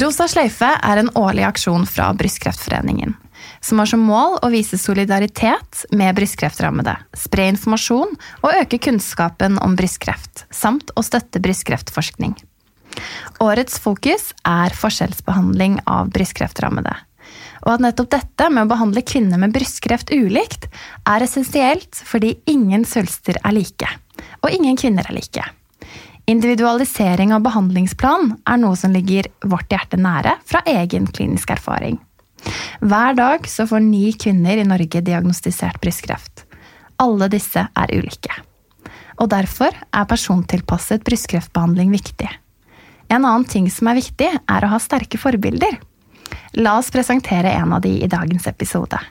Rosa sløyfe er en årlig aksjon fra Brystkreftforeningen, som har som mål å vise solidaritet med brystkreftrammede, spre informasjon og øke kunnskapen om brystkreft, samt å støtte brystkreftforskning. Årets fokus er forskjellsbehandling av brystkreftrammede. Og at nettopp dette med å behandle kvinner med brystkreft ulikt, er essensielt fordi ingen svulster er like, og ingen kvinner er like. Individualisering av behandlingsplan er noe som ligger vårt hjerte nære fra egen klinisk erfaring. Hver dag så får ni kvinner i Norge diagnostisert brystkreft. Alle disse er ulike. Og derfor er persontilpasset brystkreftbehandling viktig. En annen ting som er viktig, er å ha sterke forbilder. La oss presentere en av de i dagens episode.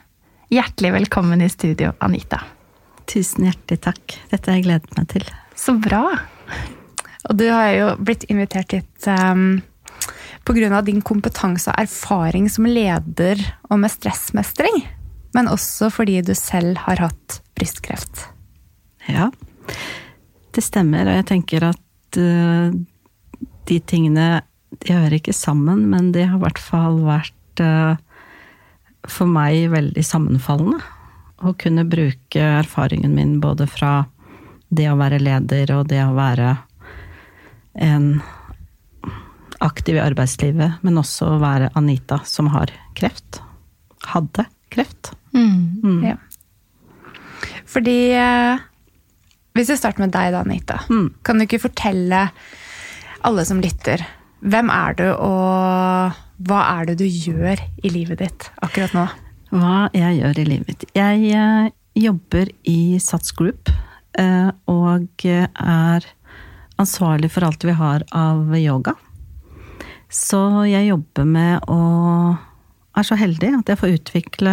Hjertelig velkommen i studio, Anita. Tusen hjertelig takk. Dette har jeg gledet meg til. Så bra. Og du har jo blitt invitert hit um, pga. din kompetanse og erfaring som leder og med stressmestring. Men også fordi du selv har hatt brystkreft. Ja, det stemmer. Og jeg tenker at uh, de tingene de hører ikke sammen, men de har i hvert fall vært uh, for meg veldig sammenfallende. Å kunne bruke erfaringen min både fra det å være leder og det å være en aktiv i arbeidslivet, men også være Anita som har kreft. Hadde kreft. Mm. Mm. Ja. Fordi eh, Hvis vi starter med deg, da, Anita. Mm. Kan du ikke fortelle alle som lytter, hvem er du, og hva er det du gjør i livet ditt akkurat nå? Hva jeg gjør i livet mitt? Jeg eh, jobber i Sats Group, eh, og er ansvarlig for alt vi har av yoga. Så jeg jobber med å er så heldig at jeg får utvikle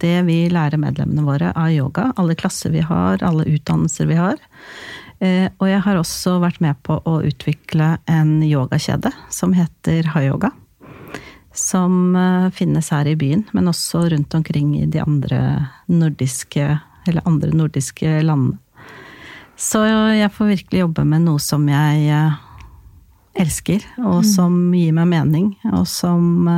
det vi lærer medlemmene våre av yoga. Alle klasser vi har, alle utdannelser vi har. Eh, og jeg har også vært med på å utvikle en yogakjede som heter Hayoga. Som eh, finnes her i byen, men også rundt omkring i de andre nordiske, andre nordiske landene. Så jeg får virkelig jobbe med noe som jeg eh, elsker, og som gir meg mening, og som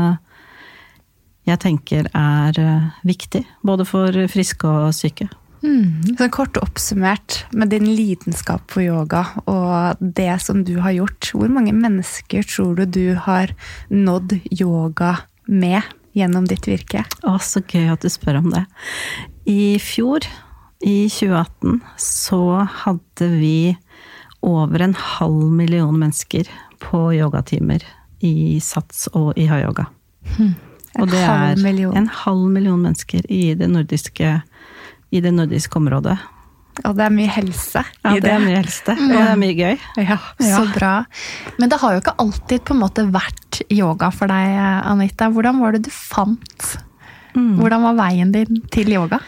jeg tenker er viktig. Både for friske og syke. Mm. Så kort oppsummert, med din lidenskap for yoga og det som du har gjort, hvor mange mennesker tror du du har nådd yoga med gjennom ditt virke? Å, så gøy at du spør om det. I fjor, i 2018, så hadde vi over en halv million mennesker på yogatimer i sats og i high-yoga. Hmm. Og det er en halv million mennesker i det nordiske i det nordiske området. Og det er mye helse ja, i det. det er mye helse, og det er mye gøy. Ja, Så bra. Men det har jo ikke alltid på en måte vært yoga for deg, Anita. Hvordan var det du fant mm. Hvordan var veien din til yoga?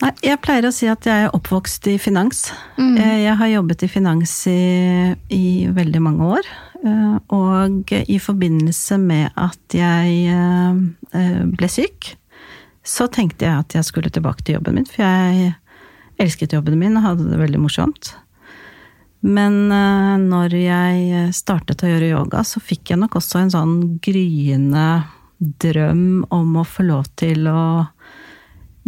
Nei, jeg pleier å si at jeg er oppvokst i finans. Mm. Eh, jeg har jobbet i finans i, i, veldig mange år. Eh, og i forbindelse med at jeg eh, ble syk, så tenkte jeg at jeg skulle tilbake til jobben min, for jeg elsket jobben min og hadde det veldig morsomt. Men når jeg startet å gjøre yoga, så fikk jeg nok også en sånn gryende drøm om å få lov til å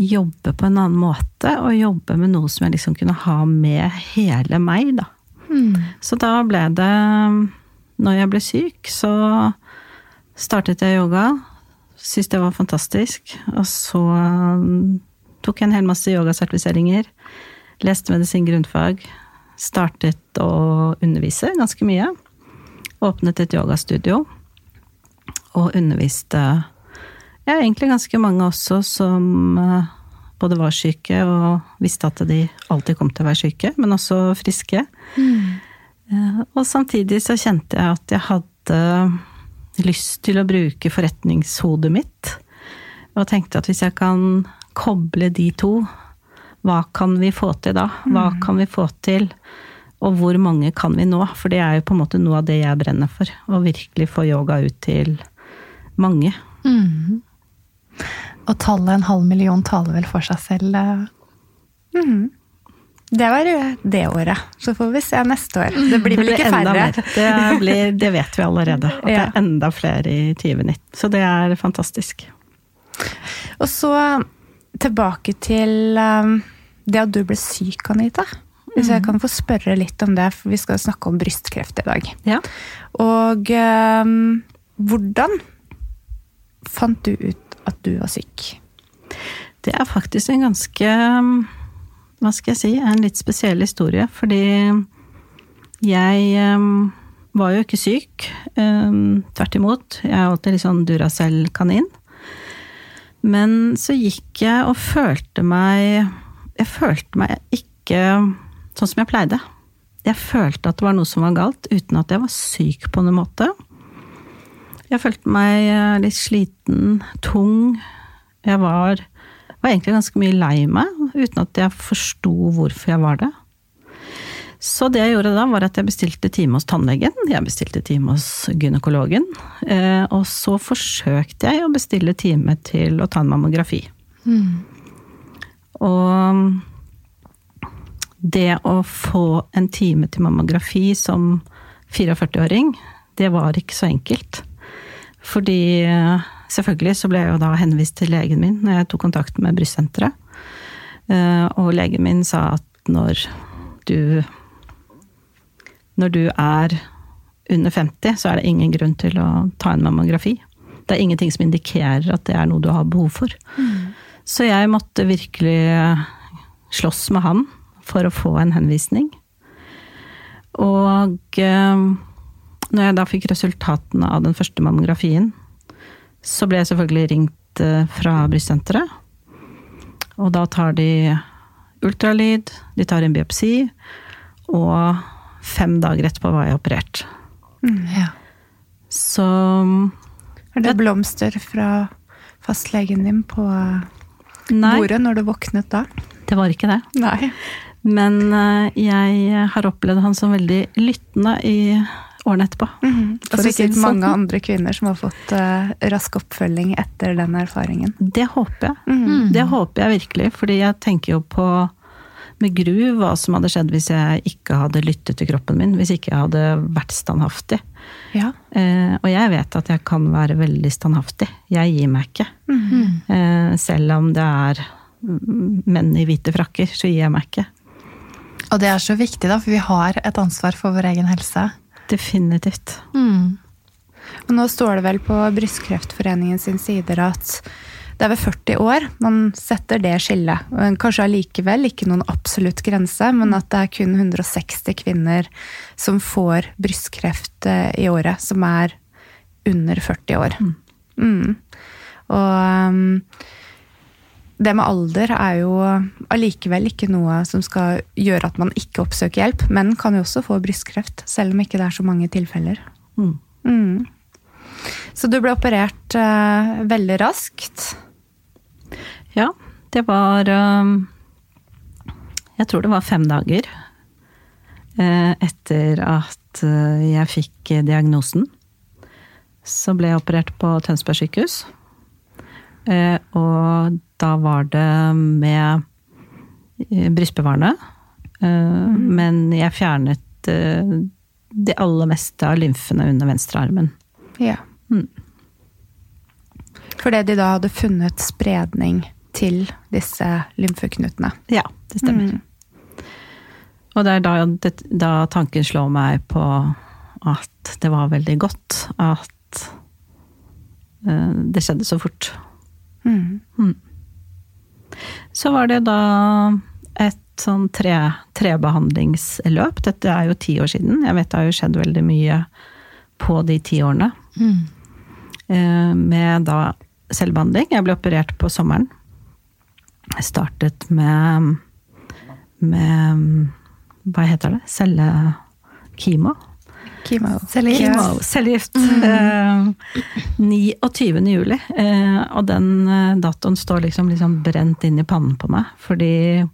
jobbe på en annen måte, og jobbe med noe som jeg liksom kunne ha med hele meg, da. Mm. Så da ble det Når jeg ble syk, så startet jeg yoga. Syntes det var fantastisk. Og så um, tok jeg en hel masse yogasertifiseringer. Leste medisin grunnfag. Startet å undervise ganske mye. Åpnet et yogastudio. Og underviste ja, egentlig ganske mange også som uh, både var syke og visste at de alltid kom til å være syke, men også friske. Mm. Uh, og samtidig så kjente jeg at jeg hadde lyst til å bruke forretningshodet mitt. Og tenkte at hvis jeg kan koble de to, hva kan vi få til da? Hva mm. kan vi få til? Og hvor mange kan vi nå? For det er jo på en måte noe av det jeg brenner for. Å virkelig få yoga ut til mange. Mm. Og tallet en halv million taler vel for seg selv? Mm. Det var det året. Så får vi se neste år. Det blir vel ikke færre? Det, blir, det, vet vi allerede. At det er enda flere i 2019. Så det er fantastisk. Og så tilbake til um, det at du ble syk, Anita. Hvis jeg mm. kan få spørre litt om det, for vi skal snakke om brystkreft i dag. Ja. Og um, hvordan fant du ut at du var syk? Det er faktisk en ganske hva skal jeg si, en litt spesiell historie. Fordi jeg um, var jo ikke syk. Um, tvert imot. Jeg er alltid litt sånn Duracell-kanin. Men så gikk jeg og følte meg Jeg følte meg ikke sånn som jeg pleide. Jeg følte at det var noe som var galt, uten at jeg var syk på noen måte. Jeg følte meg eh, litt sliten, tung. Jeg var var egentlig ganske mye lei meg, uten at jeg forsto hvorfor jeg var det. Så det jeg gjorde da, var at jeg bestilte time hos tannlegen. Jeg bestilte time hos gynekologen. Eh, og så forsøkte jeg å bestille time til å ta en mammografi. Mm. Og det å få en time til mammografi som 44-åring, det var ikke så enkelt. Fordi Selvfølgelig så ble jeg jo da henvist til legen min når jeg tok kontakt med brystsenteret. Eh, og legen min sa at når du Når du er under 50, så er det ingen grunn til å ta en mammografi. Det er ingenting som indikerer at det er noe du har behov for. Mm. Så jeg måtte virkelig slåss med han for å få en henvisning. Og eh, når jeg da fikk resultatene av den første mammografien, så ble jeg selvfølgelig ringt eh, fra brystsenteret. Og da tar de ultralyd, de tar en biopsi, og fem dager etterpå var jeg operert. Mm, ja. Så Er det blomster fra fastlegen din på Nei, bordet når du våknet da? det var ikke det. Nei. Men eh, jeg har opplevd han som veldig lyttende i årene etterpå. Mhm. Og så sikkert det sånn. mange andre kvinner som har fått uh, rask oppfølging etter den erfaringen. Det håper jeg. Mhm. Det håper jeg virkelig, fordi jeg tenker jo på med gru hva som hadde skjedd hvis jeg ikke hadde lyttet til kroppen min, hvis ikke jeg hadde vært standhaftig. Ja. Uh, og jeg vet at jeg kan være veldig standhaftig. Jeg gir meg ikke. Mm -hmm. uh, selv om det er mm, menn i hvite frakker, så gir jeg meg ikke. Og det er så viktig, da, for vi har et ansvar for vår egen helse. Definitivt. Mm. Og nå står det vel på Brystkreftforeningen sin sider at det er ved 40 år man setter det skillet. Kanskje allikevel ikke noen absolutt grense, men at det er kun 160 kvinner som får brystkreft eh, i året, som er under 40 år. Mm. Og um, det med alder er jo allikevel ikke noe som skal gjøre at man ikke oppsøker hjelp. Menn kan jo også få brystkreft, selv om ikke det er så mange tilfeller. Mm. Mm. Så du ble operert eh, veldig raskt. Ja, det var um, Jeg tror det var fem dager eh, etter at eh, jeg fikk diagnosen. Så ble jeg operert på Tønsberg sykehus. Eh, og da var det med eh, brystbevarende. Eh, Men jeg fjernet eh, det aller meste av lymfene under venstrearmen. Ja. Mm. Fordi de da hadde funnet spredning til disse lymfeknutene. Ja, det stemmer. Mm. Og det er da, det, da tanken slår meg på at det var veldig godt at det skjedde så fort. Mm. Så var det da et sånn tre, trebehandlingsløp. Dette er jo ti år siden. Jeg vet det har jo skjedd veldig mye på de ti årene. Mm. Eh, Med da selvbehandling. Jeg ble operert på sommeren. Jeg startet med, med Hva heter det? Cellekimo? Kimo. Cellegift. Ja. Kimo, cellegift. Eh, 29. juli. Eh, og den eh, datoen står liksom, liksom brent inn i pannen på meg. Fordi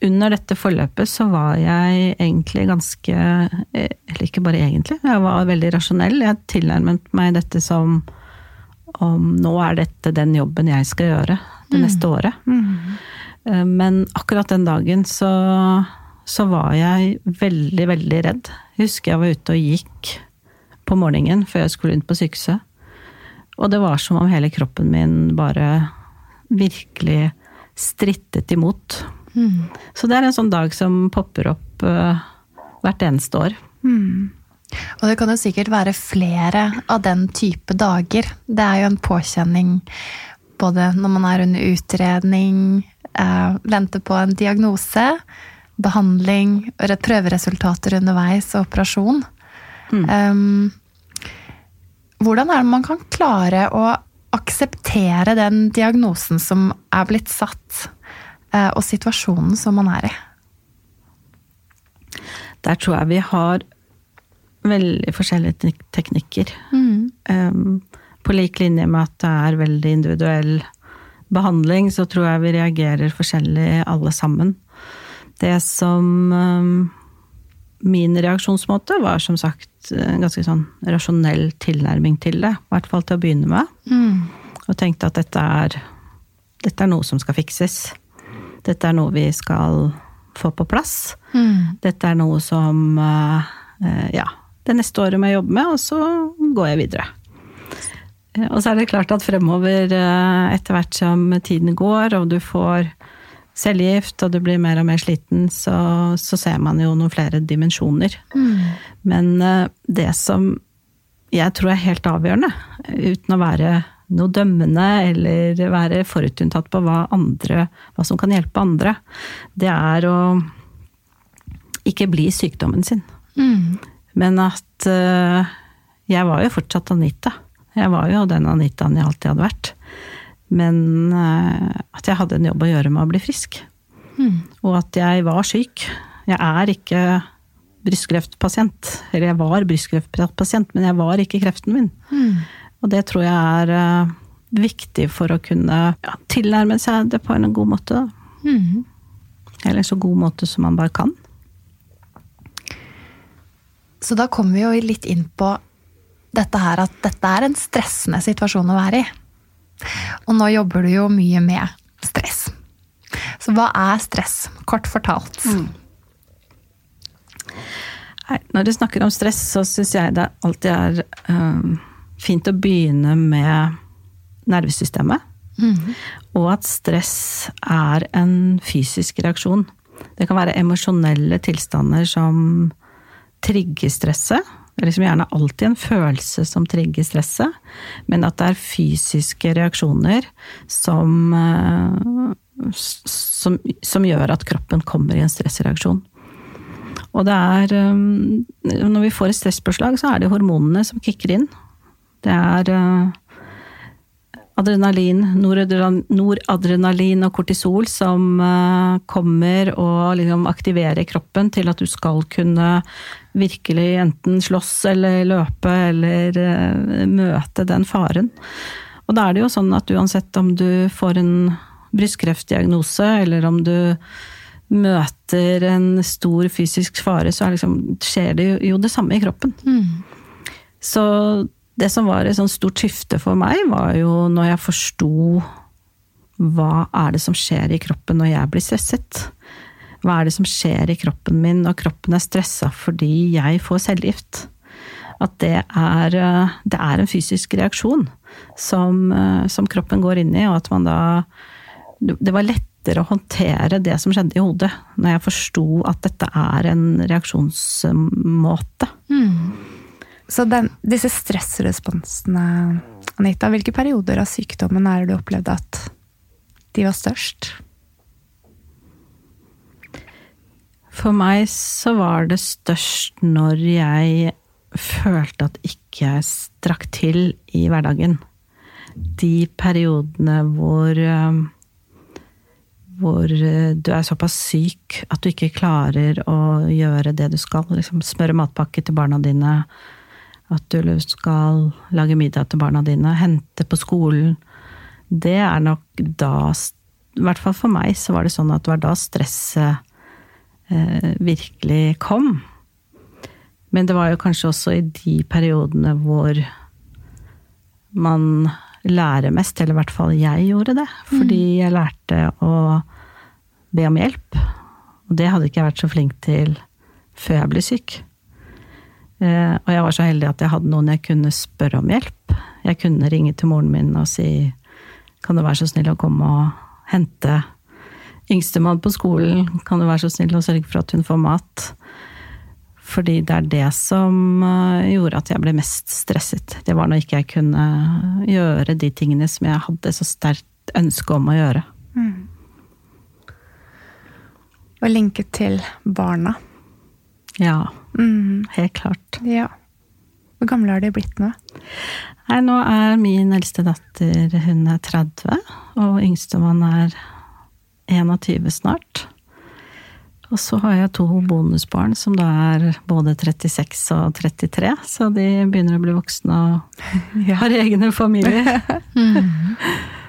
under dette forløpet så var jeg egentlig ganske eh, Eller ikke bare egentlig, jeg var veldig rasjonell. Jeg tilnærmet meg dette som om nå er dette den jobben jeg skal gjøre det neste året. Mm. Eh, Men akkurat den dagen så, så var jeg veldig, veldig redd. Jeg husker jeg var ute og gikk på morgenen før jeg skulle inn på sykehuset. Og det var som om hele kroppen min bare virkelig strittet imot. Mm. Så det er en sånn dag som popper opp uh, hvert eneste år. Mm. Og det kan jo sikkert være flere av den type dager. Det er jo en påkjenning både når man er under utredning, eh, venter på en diagnose, behandling, re- prøveresultater underveis og operasjon. Mm. Um, hvordan er det man kan klare å akseptere den diagnosen som er blitt satt, eh, og situasjonen som man er i? Der tror jeg vi har veldig forskjellige teknikker. teknikker. Um, på lik linje med at det er veldig individuell behandling, så tror jeg vi reagerer forskjellig alle sammen. Det som um, Min reaksjonsmåte var som sagt en ganske sånn rasjonell tilnærming til det. I hvert fall til å begynne med. Mm. Og tenkte at dette er, dette er noe som skal fikses. Dette er noe vi skal få på plass. Mm. Dette er noe som eh, eh, ja, det neste året må jeg jobbe med, og så går jeg videre. Eh, Og så er det klart at fremover, eh, etter hvert som tiden går, og du får cellegift, og du blir mer og mer sliten, så, så ser man jo noen flere dimensjoner. Mm. Men eh, det som jeg tror er helt avgjørende, uten å være noe dømmende eller være forutinntatt på hva, andre, hva som kan hjelpe andre, det er å ikke bli sykdommen sin. Mm. Men at eh, jeg var jo fortsatt Anita. Jeg var jo den Anitaen jeg alltid hadde vært. Men eh, at jeg hadde en jobb å gjøre med å bli frisk. Mm. Og at jeg var syk. Jeg er ikke brystkreftpasient. Eller jeg var brystkreftpasient, men jeg var ikke kreften min. Mm. Og det tror jeg er eh, viktig for å kunne ja, tilnærme seg det på en god måte. Mm. Eller så god måte som man bare kan. Så da kommer vi jo litt inn på dette her at dette er en stressende situasjon å være i. Og nå jobber du jo mye med stress. Så hva er stress, kort fortalt? Mm. når du snakker om stress, så syns jeg det alltid er um, fint å begynne med nervesystemet. Og at stress er en fysisk reaksjon. Det kan være emosjonelle tilstander som trigger stresset. Det er liksom gjerne alltid en følelse som trigger stresset, men at det er fysiske reaksjoner som, eh, som, som gjør at kroppen kommer i en stressreaksjon. Og det er eh, Når vi får et stresspåslag, så er det hormonene som kicker inn. Det er eh, adrenalin, noradrenalin og kortisol som kommer og liksom aktiverer kroppen til at du skal kunne virkelig enten slåss eller løpe eller møte den faren. Og da er det jo sånn at uansett om du får en brystkreftdiagnose, eller om du møter en stor fysisk fare, så liksom, skjer det jo det samme i kroppen. Mm. Så det som var et sånt stort skifte for meg, var jo når jeg forsto hva er det som skjer i kroppen når jeg blir stresset. Hva er det som skjer i kroppen min når kroppen er stressa fordi jeg får cellegift? At det er, det er en fysisk reaksjon som, som, kroppen går inn i, og at man da Det var lettere å håndtere det som skjedde i hodet, når jeg forsto at dette er en reaksjonsmåte. Mm. Så den, disse stressresponsene, Anita, hvilke perioder av sykdommen er det du opplevde at de var størst? For meg så var det størst når jeg følte at ikke jeg strakk til i hverdagen. De periodene hvor hvor du er såpass syk at du ikke klarer å gjøre det du skal. Liksom smøre matpakke til barna dine, at du skal lage middag til barna dine, hente på skolen. Det er nok da I hvert fall for meg så var det sånn at det var da stresset eh, virkelig kom. Men det var jo kanskje også i de periodene hvor man lærer mest, eller i hvert fall jeg gjorde det. Fordi jeg lærte å be om hjelp. Og det hadde ikke jeg vært så flink til før jeg ble syk. Eh, og jeg var så heldig at jeg hadde noen jeg kunne spørre om hjelp. Jeg kunne ringe til moren min og si kan du være så snill å komme og hente yngstemann på skolen, kan du være så snill å sørge for at hun får mat? Fordi det er det som eh, gjorde at jeg ble mest stresset. Det var når ikke jeg kunne gjøre de tingene som jeg hadde så sterkt ønske om å gjøre. Mm. Og linket til barna. Ja. Mm. Helt klart. Ja. Hvor gamle har de blitt nå? Nei, nå er min eldste datter hun er 30, og yngstemann er 21 snart. Og så har jeg to bonusbarn som da er både 36 og 33, så de begynner å bli voksne og har egne familier.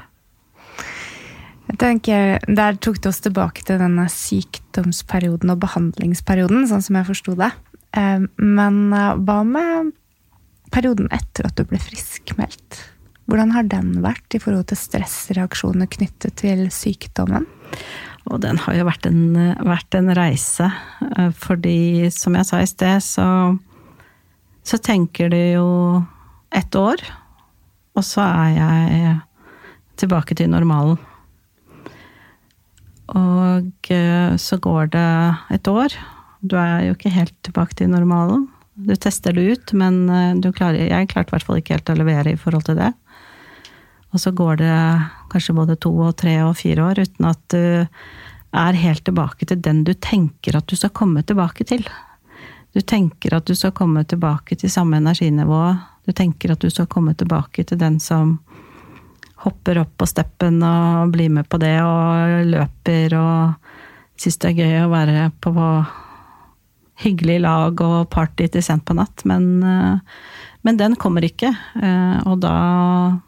Jeg tenker, Der tok det oss tilbake til denne sykdomsperioden og behandlingsperioden, sånn som jeg forsto det. Eh, Men eh, hva med perioden etter at du ble friskmeldt? Hvordan har den vært i forhold til stressreaksjoner knyttet til sykdommen? Og den har jo vært en, vært en reise, eh, fordi som jeg sa i sted, så, så tenker du jo ett år, og så er jeg tilbake til normalen. Og eh, så går det et år. Du er jo ikke helt tilbake til normalen. Du tester det ut, men eh, klarer, jeg klarte i hvert fall ikke helt å levere i forhold til det. Og så går det kanskje både to og tre og fire år uten at du er helt tilbake til den du tenker at du skal komme tilbake til. Du tenker at du skal komme tilbake til samme energinivå. Du tenker at du skal komme tilbake til den som hopper opp på steppen og blir med på det og løper og syns det er gøy å være på hyggelig lag og party til sent på natt. Men, eh, men den kommer ikke. Eh, Og da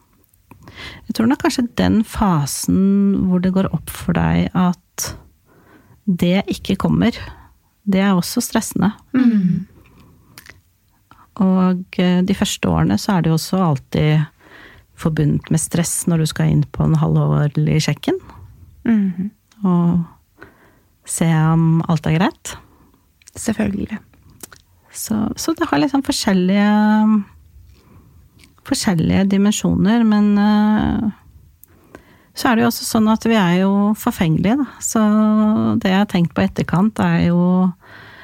Jeg tror nok kanskje den fasen hvor det går opp for deg at det ikke kommer, det er også stressende. Og eh, de første årene så er det jo også alltid forbundet med stress når du skal inn på en halvårlig sjekken. Mhm. Og se om alt er greit. Selvfølgelig. Så, så det har liksom forskjellige forskjellige dimensjoner, men eh, så er det jo også sånn at vi er jo forfengelige, da. Så det jeg har tenkt på etterkant, er jo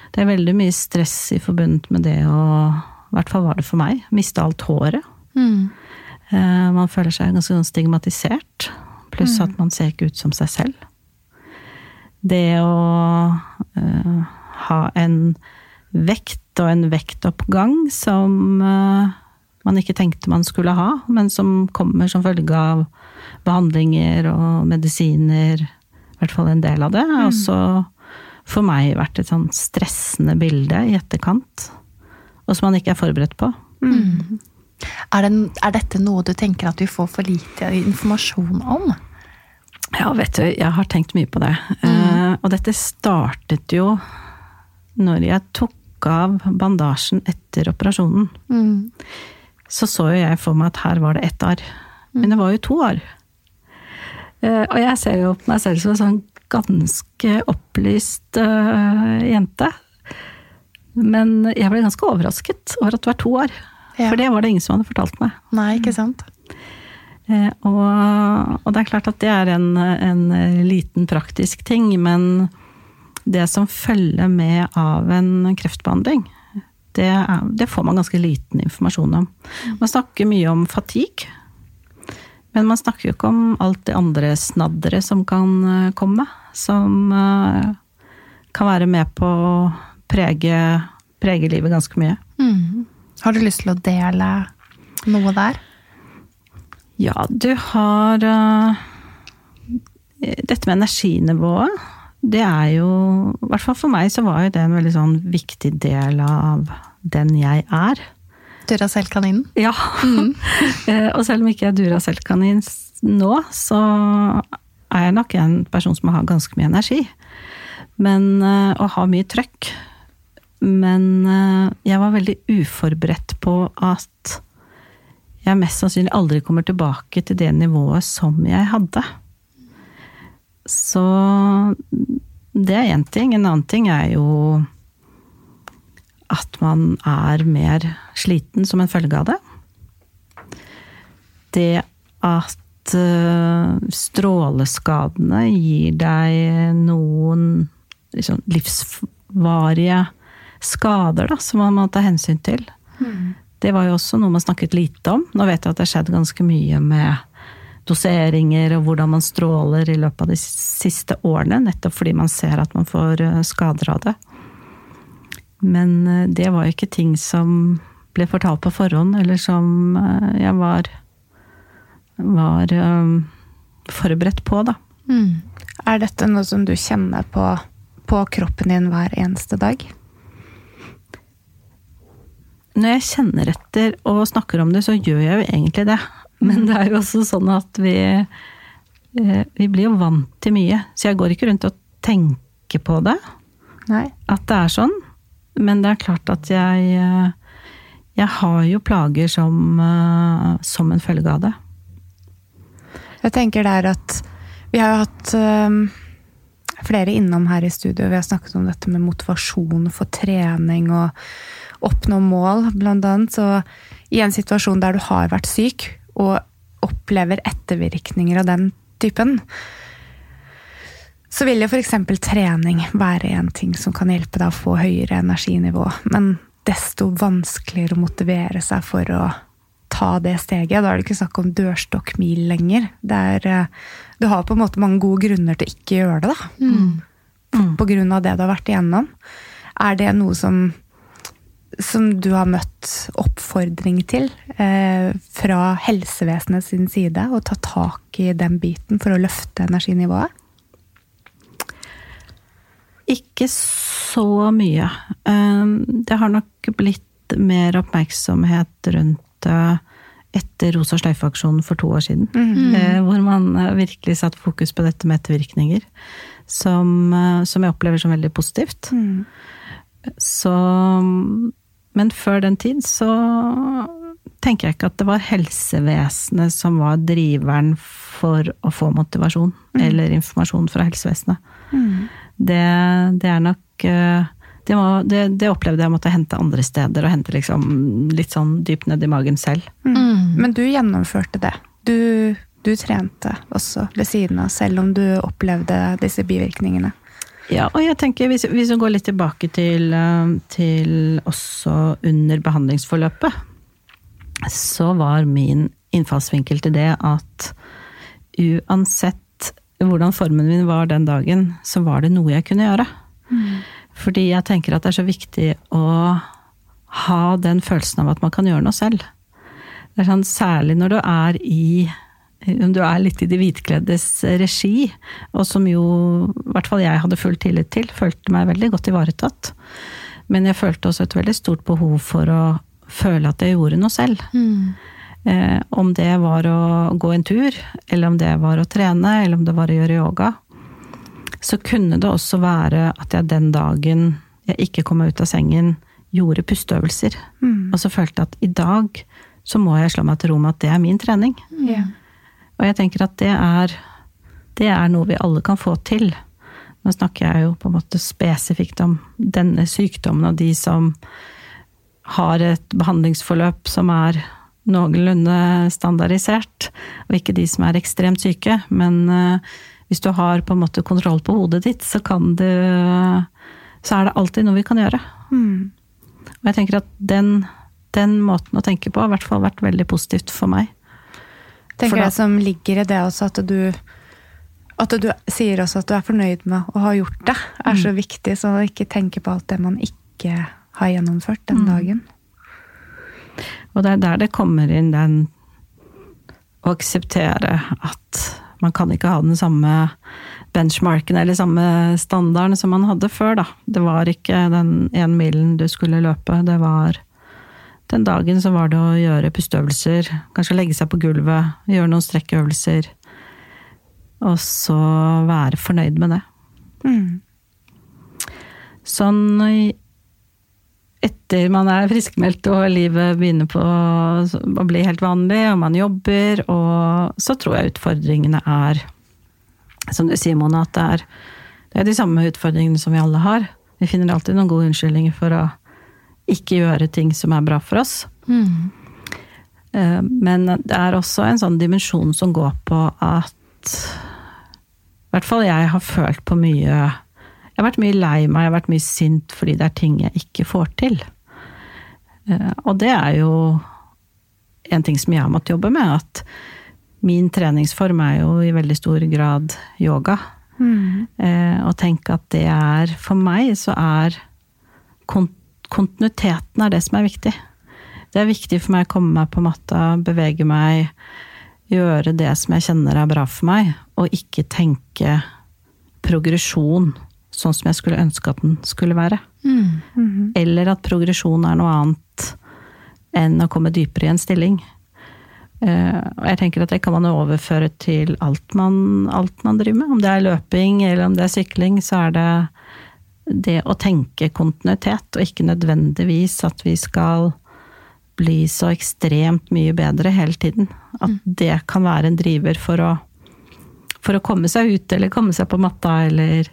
Det er veldig mye stress i forbundet med det å I hvert fall var det for meg. Miste alt håret. Mm. Eh, Man føler seg ganske sånn stigmatisert. Pluss at man ser ikke ut som seg selv. Det å uh, ha en vekt og en vektoppgang som uh, man ikke tenkte man skulle ha, men som kommer som følge av behandlinger og medisiner. I hvert fall en del av det. har også for meg vært et sånn stressende bilde i etterkant. Og som man ikke er forberedt på. Er, det, er dette noe du tenker at vi får for lite informasjon om? Ja, vet du, jeg har tenkt mye på det. Eh, og dette startet jo når jeg tok av bandasjen etter operasjonen. Så så jo jeg for meg at her var det ett arr. Men det var jo to arr. Uh, og jeg ser jo på meg selv som en sånn ganske opplyst uh, jente. Men jeg ble ganske overrasket over at det var to arr. Ja. For det var det ingen som hadde fortalt meg. Nei, ikke sant? Eh, Og, og det er klart at det er en, en liten praktisk ting, men det som følger med av en kreftbehandling, det, er, det får man ganske liten informasjon om. Man snakker mye om fatigue, men man snakker jo ikke om alt det andre snadderet som kan eh, komme, som eh, kan være med på å prege, prege livet ganske mye. Mm. Har du lyst til å dele noe der? Ja, du har uh, Dette med energinivået, det er jo I hvert fall for meg så var jo det en veldig sånn viktig del av den jeg er. Duracell-kaninen? Ja. Mm. og selv om ikke jeg er Duracell-kanin nå, så er jeg nok en person som har ganske mye energi. Men, å ha har mye trøkk. Men eh, jeg var veldig uforberedt på at jeg mest sannsynlig aldri kommer tilbake til det nivået som jeg hadde. Så det er én ting. En annen ting er jo at man er mer sliten som en følge av det. Det at eh, stråleskadene gir deg noen liksom, livsvarige skader da, som man må ta hensyn til. Det var jo også noe man snakket lite om. Nå vet jeg at det har skjedd ganske mye med doseringer og hvordan man stråler i løpet av de siste årene, nettopp fordi man ser at man får eh, skader av det. Men eh, det var jo ikke ting som ble fortalt på forhånd, eller som eh, jeg var, var um, forberedt på, da. Mm. Er dette noe som du kjenner på, på kroppen din hver eneste dag? Når jeg kjenner etter og snakker om det, så gjør jeg jo egentlig det. Men det er jo også sånn at vi eh, Vi blir jo vant til mye. Så jeg går ikke rundt og tenker på det, Nei. at det er sånn. Men det er klart at jeg eh, Jeg har jo plager som, eh, som en følge av det. Jeg tenker der at vi har jo hatt flere innom her i studio. Vi har snakket om dette med motivasjon for trening og oppnå mål, blant annet. Så i en situasjon der du har vært syk og opplever ettervirkninger av den typen, så vil jo f.eks. trening være en ting som kan hjelpe deg å få høyere energinivå. Men desto vanskeligere å motivere seg for å ta det steget. Da er det ikke snakk om dørstokkmil lenger. Det er, eh, du har på en måte mange gode grunner til å ikke gjøre det, da. Mm. På grunn av det du har vært igjennom. Er det noe som, som du har møtt oppfordring til eh, fra helsevesenet sin side? Å ta tak i den biten for å løfte energinivået? Ikke så mye. Um, Det har nok blitt mer oppmerksomhet rundt det etter Rosa sløyfe-aksjonen for to år siden. Mm. Eh, hvor man eh, virkelig satte fokus på dette med ettervirkninger. Som, eh, som jeg opplever som veldig positivt. Mm. Så Men før den tid så tenker jeg ikke at det var helsevesenet som var driveren for å få motivasjon eller informasjon fra helsevesenet. Mm. Det, det er nok eh, det, må, det, det opplevde jeg måtte hente andre steder, og hente liksom litt sånn dypt ned i magen selv. Mm. Men du gjennomførte det. Du, du trente også ved siden av, selv om du opplevde disse bivirkningene. Ja, og jeg tenker, hvis, hvis vi går litt tilbake til, eh, til også under behandlingsforløpet, så var min innfallsvinkel til det at uansett hvordan formen min var den dagen, så var det noe jeg kunne gjøre. Fordi jeg tenker at det er så viktig å ha den følelsen av at man kan gjøre noe selv. Det er sånn, særlig når du er i om du er litt i de hvitkleddes regi, og som jo i hvert fall jeg hadde full tillit til, følte meg veldig godt ivaretatt. Men jeg følte også et veldig stort behov for å føle at jeg gjorde noe selv. Eh, om det var å gå en tur, eller om det var å trene, eller om det var å gjøre yoga. Så kunne det også være at jeg den dagen jeg ikke kom meg ut av sengen, gjorde pusteøvelser. Og så følte jeg at i dag så må jeg slå meg til ro med at det er min trening. Ja. Og jeg tenker at det er, det er noe vi alle kan få til. Nå snakker jeg jo på en måte spesifikt om denne sykdommen og de som har et behandlingsforløp som er noenlunde standardisert, og ikke de som er ekstremt syke. Men eh, hvis du har på en måte kontroll på hodet ditt, så kan du Så er det alltid noe vi kan gjøre. Mm. Og jeg tenker at den, den måten å tenke på har i hvert fall vært veldig positivt for meg. Tenker da- jeg som ligger i det også, at du at du sier også at du er fornøyd med å ha gjort det, er så viktig. Så å ikke tenke på alt det man ikke har gjennomført den dagen. Og det er der det kommer inn den å akseptere at man kan ikke ha den samme benchmarken eller samme standarden som man hadde før, da. Det var ikke den én milen du skulle løpe, det var den dagen så var det å gjøre pusteøvelser, kanskje legge seg på gulvet, gjøre noen strekkøvelser. og så være fornøyd med det. Mm. Sånn etter man er friskmeldt og livet begynner på å bli helt vanlig, og man jobber, og så tror jeg utfordringene er Som du sier, Mona, at det er, det er de samme utfordringene som vi alle har. Vi finner alltid noen gode unnskyldninger for å ikke gjøre ting som er bra for oss. Mm. Eh, Men det er også en sånn dimensjon som går på at I hvert fall jeg har følt på mye Jeg har vært mye lei meg, jeg har vært mye sint fordi det er ting jeg ikke får til. Eh, Og det er jo en ting som jeg har måttet jobbe med, at min treningsform er jo i veldig stor grad yoga. Mm. Eh, og tenke at det er For meg så er kon kontinuiteten er det som er viktig. Det er viktig for meg å komme meg på matta, bevege meg, gjøre det som jeg kjenner er bra for meg, og ikke tenke progresjon sånn som jeg skulle ønske at den skulle være. Mm. Mhm. Eller at progresjon er noe annet enn å komme dypere i en stilling. Eh, Og jeg tenker at det kan man overføre til alt man, alt man driver med. Om det er løping eller om det er sykling, så er det det å tenke kontinuitet, og ikke nødvendigvis at vi skal bli så ekstremt mye bedre hele tiden. At det kan være en driver for å, for å komme seg ut, eller komme seg på matta, eller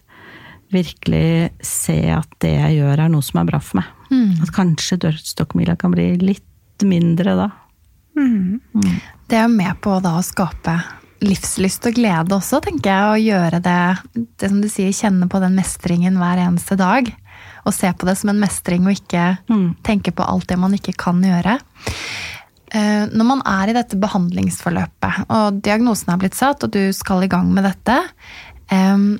virkelig se at det jeg gjør er noe som er bra for meg. Mm. At kanskje dørstokkmila kan bli litt mindre da. Mm. Det er jo med på da å skape livslyst og glede også, tenker jeg. Å gjøre det, det som du sier, kjenne på den mestringen hver eneste dag. Og se på det som en mestring, og ikke Mm. tenke på alt det man ikke kan gjøre. Eh, Når man er i dette behandlingsforløpet, og diagnosen er blitt satt, og du skal i gang med dette, em,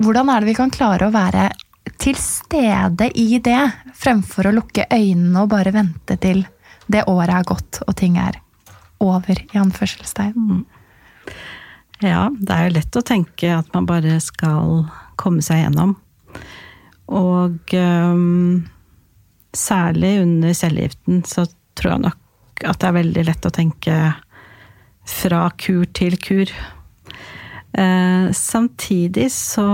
hvordan er det vi kan klare å være til stede i det, fremfor å lukke øynene og bare vente til det året er gått og ting er over, i anførselstegn? Ja, det er jo lett å tenke at man bare skal komme seg gjennom. Og um, særlig under cellegiften så tror jeg nok at det er veldig lett å tenke fra kur til kur. Eh, samtidig så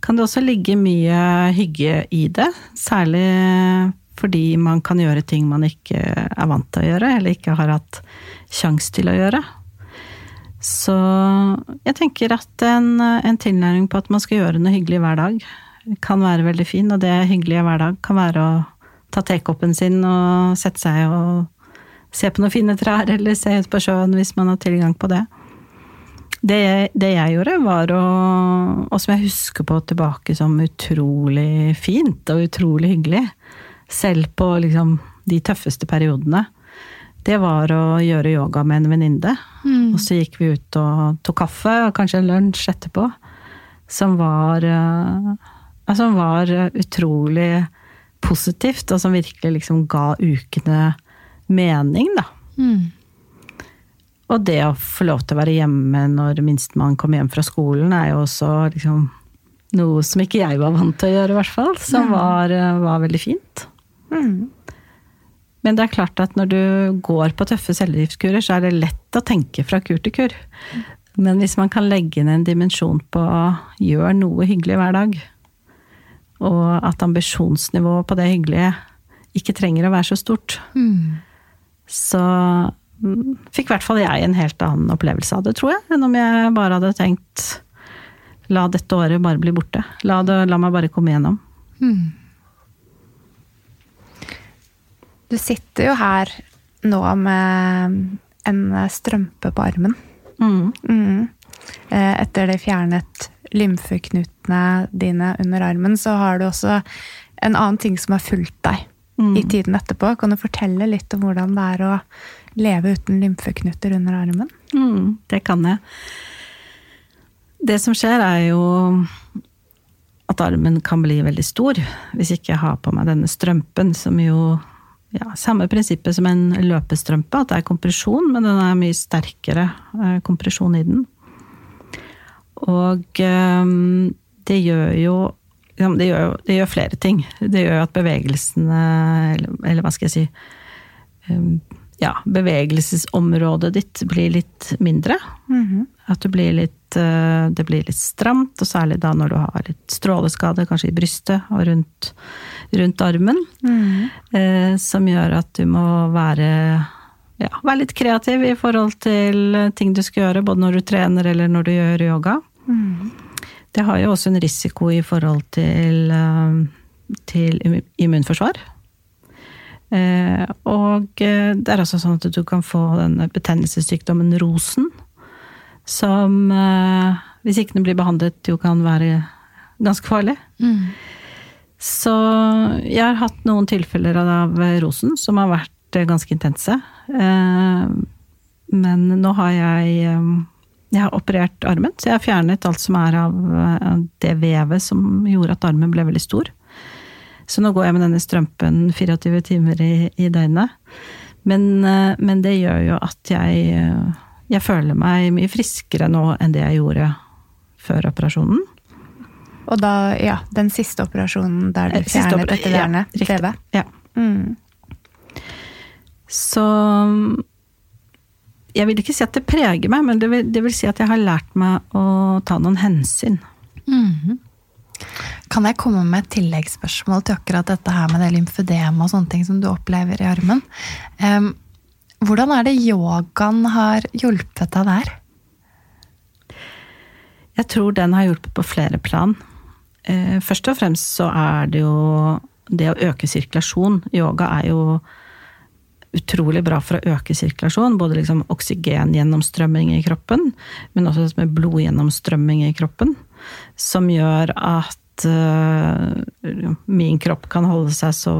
kan det også ligge mye hygge i det. Særlig fordi man kan gjøre ting man ikke er vant til å gjøre, eller ikke har hatt sjanse til å gjøre. Så jeg tenker at en, en tilnærming på at man skal gjøre noe hyggelig hver dag, kan være veldig fin. Og det hyggelige hver dag kan være å ta tekoppen sin og sette seg og se på noen fine trær, eller se ut på sjøen hvis man har tilgang på det. Det, det jeg gjorde, var å Og som jeg husker på tilbake som utrolig fint og utrolig hyggelig, selv på liksom de tøffeste periodene, det var å gjøre yoga med en venninne. Mm. Og så gikk vi ut og tok kaffe, og kanskje en lunsj etterpå, som var Som var utrolig positivt, og som virkelig liksom ga ukene mening, da. Mm. Og det å få lov til å være hjemme når minstemann kom hjem fra skolen, er jo også liksom noe som ikke jeg var vant til å gjøre, i hvert fall. Som var, var veldig fint. Mm. Men det er klart at når du går på tøffe cellegiftkurer, så er det lett å tenke fra kur til kur. Men hvis man kan legge inn en dimensjon på å gjøre noe hyggelig hver dag, og at ambisjonsnivået på det hyggelige ikke trenger å være så stort, mm. så fikk i hvert fall jeg en helt annen opplevelse av det, tror jeg, enn om jeg bare hadde tenkt la dette året bare bli borte. La, det, la meg bare komme igjennom. Mm. Du sitter jo her nå med en strømpe på armen. Mm. Mm. Eh, etter de fjernet lymfeknutene dine under armen, så har du også en annen ting som har fulgt deg mm. i tiden etterpå. Kan du fortelle litt om hvordan det er å leve uten lymfeknuter under armen? Mm, det kan jeg. Det som skjer, er jo at armen kan bli veldig stor hvis ikke jeg har på meg denne strømpen, som jo ja, samme prinsippet som en løpestrømpe, at det er kompresjon, men den er mye sterkere eh, kompresjon i den. Og um, det gjør jo det gjør, det gjør, flere ting. Det gjør at bevegelsene, eller, eller hva skal jeg si um, Ja, bevegelsesområdet ditt blir litt mindre. Mm -hmm. At blir litt, uh, det blir litt stramt, og særlig da når du har litt stråleskade, kanskje i brystet og rundt rundt armen. Mm. Eh, som gjør at du må være, ja, være litt kreativ i forhold til ting du skal gjøre, både når du trener eller når du gjør yoga. Mm. Det har jo også en risiko i forhold til, eh, til immunforsvar. Eh, og eh, det er altså sånn at du kan få denne betennelsessykdommen rosen, som eh, hvis ikke den blir behandlet, jo kan være ganske farlig. Mm. Så jeg har hatt noen tilfeller av rosen som har vært eh, ganske intense. Eh, men nå har jeg jeg har operert armen, så jeg har fjernet alt som er av det vevet som gjorde at armen ble veldig stor. Så nå går jeg med denne strømpen 24 timer i, i døgnet. Men, men, det gjør jo at jeg, jeg føler meg mye friskere nå enn det jeg gjorde før operasjonen. Og da, ja, den siste operasjonen der du eh, fjernet dette vernet? Ja, TV? Ja. Mm. Så Jeg vil ikke si at det preger meg, men det vil, det vil si at jeg har lært meg å ta noen hensyn. Mm. Kan jeg komme med et tilleggsspørsmål til akkurat dette her med det lymfødema og sånne ting som du opplever i armen? Um, hvordan er det yogaen har hjulpet deg der? Jeg tror den har hjulpet på flere plan. Eh, først og fremst så er det jo det å øke sirkulasjon. Yoga er jo utrolig bra for å øke sirkulasjon. Både liksom oksygengjennomstrømming i kroppen, men også med blodgjennomstrømming i kroppen. Som gjør at uh, min kropp kan holde seg så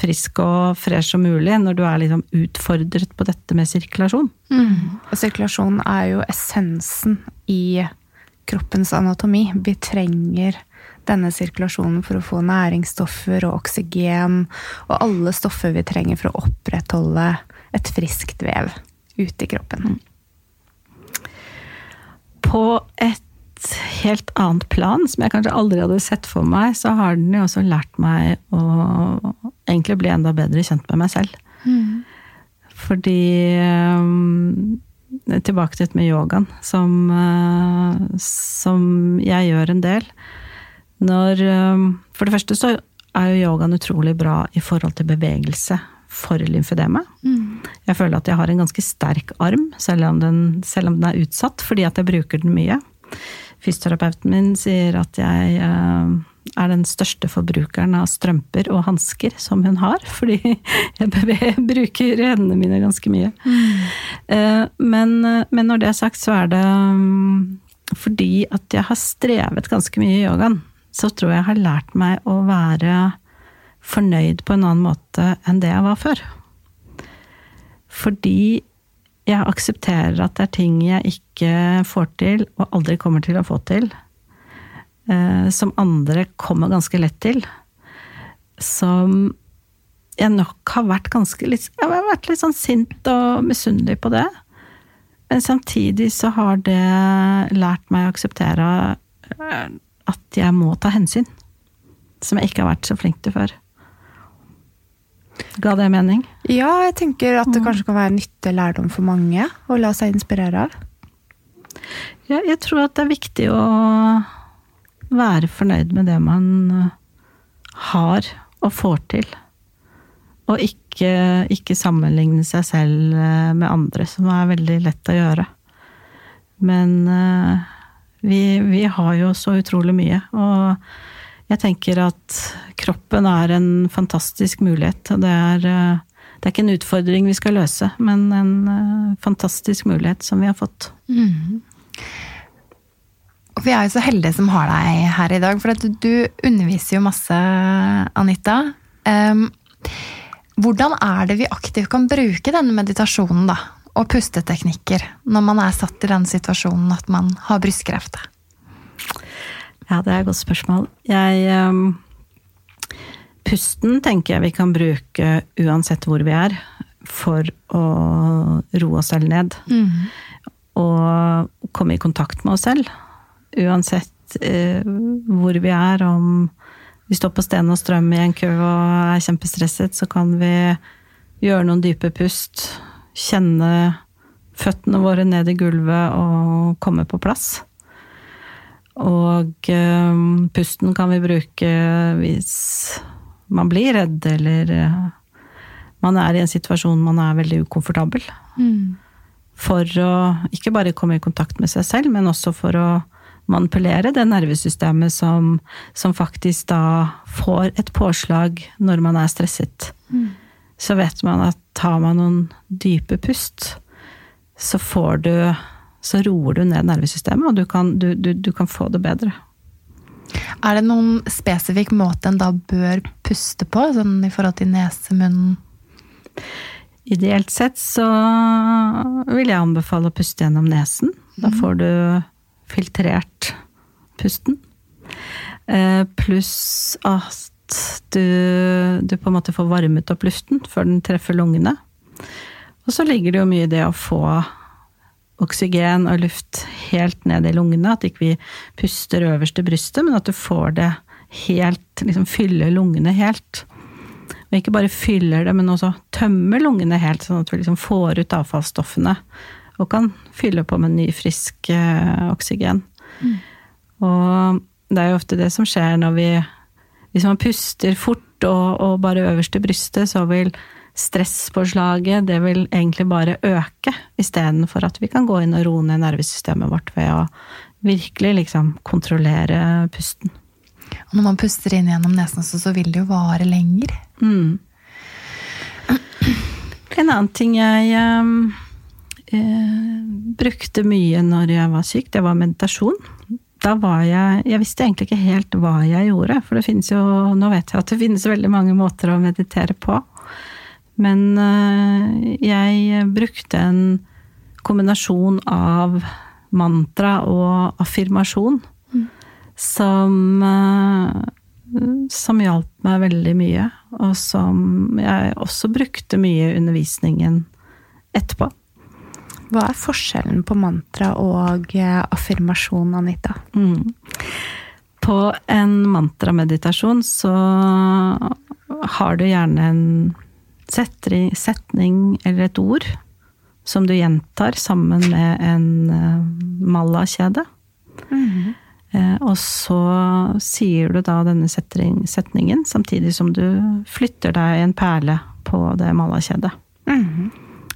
frisk og fresh som mulig når du er liksom utfordret på dette med sirkulasjon. Mm. Og sirkulasjon er jo essensen i kroppens anatomi. Vi trenger denne sirkulasjonen for å få næringsstoffer og oksygen og alle stoffer vi trenger for å opprettholde et friskt vev ute i kroppen. På et helt annet plan, som jeg kanskje aldri hadde sett for meg, så har den jo også lært meg å egentlig bli enda bedre kjent med meg selv. Mm. Fordi um, Tilbake til dette med yogaen, som, uh, som jeg gjør en del. Når um, For det første så er jo yogaen utrolig bra i forhold til bevegelse for lymfedeme. Mm. Jeg føler at jeg har en ganske sterk arm, selv om, den, selv om den er utsatt, fordi at jeg bruker den mye. Fysioterapeuten min sier at jeg uh, er den største forbrukeren av strømper og hansker som hun har, fordi jeg bruker hendene mine ganske mye. Mm. Men, men, når det er sagt, så er det mm, fordi at jeg har strevet ganske mye i yogaen. Så tror jeg jeg har lært meg å være fornøyd på en annen måte enn det jeg var før. Fordi jeg aksepterer at det er ting jeg ikke får til, og aldri kommer til å få til eh, som andre kommer ganske lett til. Som jeg nok har vært ganske litt Jeg har vært litt sånn sint og misunnelig på det. Men samtidig så har det lært meg å akseptere eh, at jeg må ta hensyn. Som jeg ikke har vært så flink til før. Ga det mening? Ja, jeg tenker at det mm. kanskje kan være nyttig lærdom for mange å la seg inspirere av. Ja, jeg tror at det er viktig å være fornøyd med det man eh, har og får til. Og ikke, ikke, sammenligne seg selv eh, med andre, som er veldig lett å gjøre. Men uh, vi, vi, har jo så utrolig mye. Og jeg tenker at kroppen er en fantastisk mulighet. Og det er, det er ikke en utfordring vi skal løse, men en fantastisk mulighet som vi har fått. Mm. Vi er jo så heldige som har deg her i dag, for du, du underviser jo masse, Anita. Um, hvordan er det vi aktivt kan bruke denne meditasjonen da, og pusteteknikker når man er satt i den situasjonen at man har brystkreft? Ja, det er et godt spørsmål. Jeg um, Pusten tenker jeg vi kan bruke uansett hvor vi er, for å roe oss selv ned. Mm. Og komme i kontakt med oss selv uansett eh, hvor vi er, om vi står på sten og strøm i en kø og er kjempestresset, så kan vi gjøre noen dype pust. Kjenne føttene våre ned i gulvet og komme på plass. Og eh, pusten kan vi bruke hvis man blir redd, eller eh, man er i en situasjon man er veldig ukomfortabel. Mm. For å ikke bare komme i kontakt med seg selv, men også for å manipulere det nervesystemet som, som, faktisk da får et påslag når man er stresset. Mm. Så vet man at tar man noen dype pust, så får du Så roer du ned nervesystemet, og du kan, du, du, du kan få det bedre. Er det noen spesifikk måte en da bør puste på, sånn i forhold til nesemunnen? Ideelt sett så vil jeg anbefale å puste gjennom nesen. Da mm. får du filtrert pusten. Eh, pluss at du, du, på en måte får varmet opp luften før den treffer lungene. Og så ligger det jo mye i det å få oksygen og luft helt ned i lungene. At ikke vi puster øverst i brystet, men at du får det helt Liksom fyller lungene helt. Og ikke bare fyller det, men også tømmer lungene helt, sånn at vi liksom får ut avfallsstoffene og kan fylle på med ny, frisk eh, oksygen. Mm. Og det er jo ofte det som skjer når vi Hvis man puster fort og, og bare øverst i brystet, så vil stresspåslaget det vil egentlig bare øke, istedenfor at vi kan gå inn og roe ned nervesystemet vårt ved å virkelig liksom kontrollere pusten. Og når man puster inn gjennom nesen, så, så vil det jo vare lenger. Mm. En annen ting jeg um, eh, brukte mye når jeg var syk, det var meditasjon. Da var jeg Jeg visste egentlig ikke helt hva jeg gjorde, for det finnes jo Nå vet jeg at det finnes veldig mange måter å meditere på. Men eh, jeg brukte en kombinasjon av mantra og affirmasjon mm. som eh, som hjalp meg veldig mye, og som jeg også brukte mye i undervisningen etterpå. Hva er forskjellen på mantra og eh, affirmasjon, Anita? Mm. På en mantrameditasjon så har du gjerne en setning, eller et ord som du gjentar sammen med en uh, malla-kjede. Eh, og så sier du da denne setningen samtidig som du flytter deg en perle på det malla-kjedet. Mhm.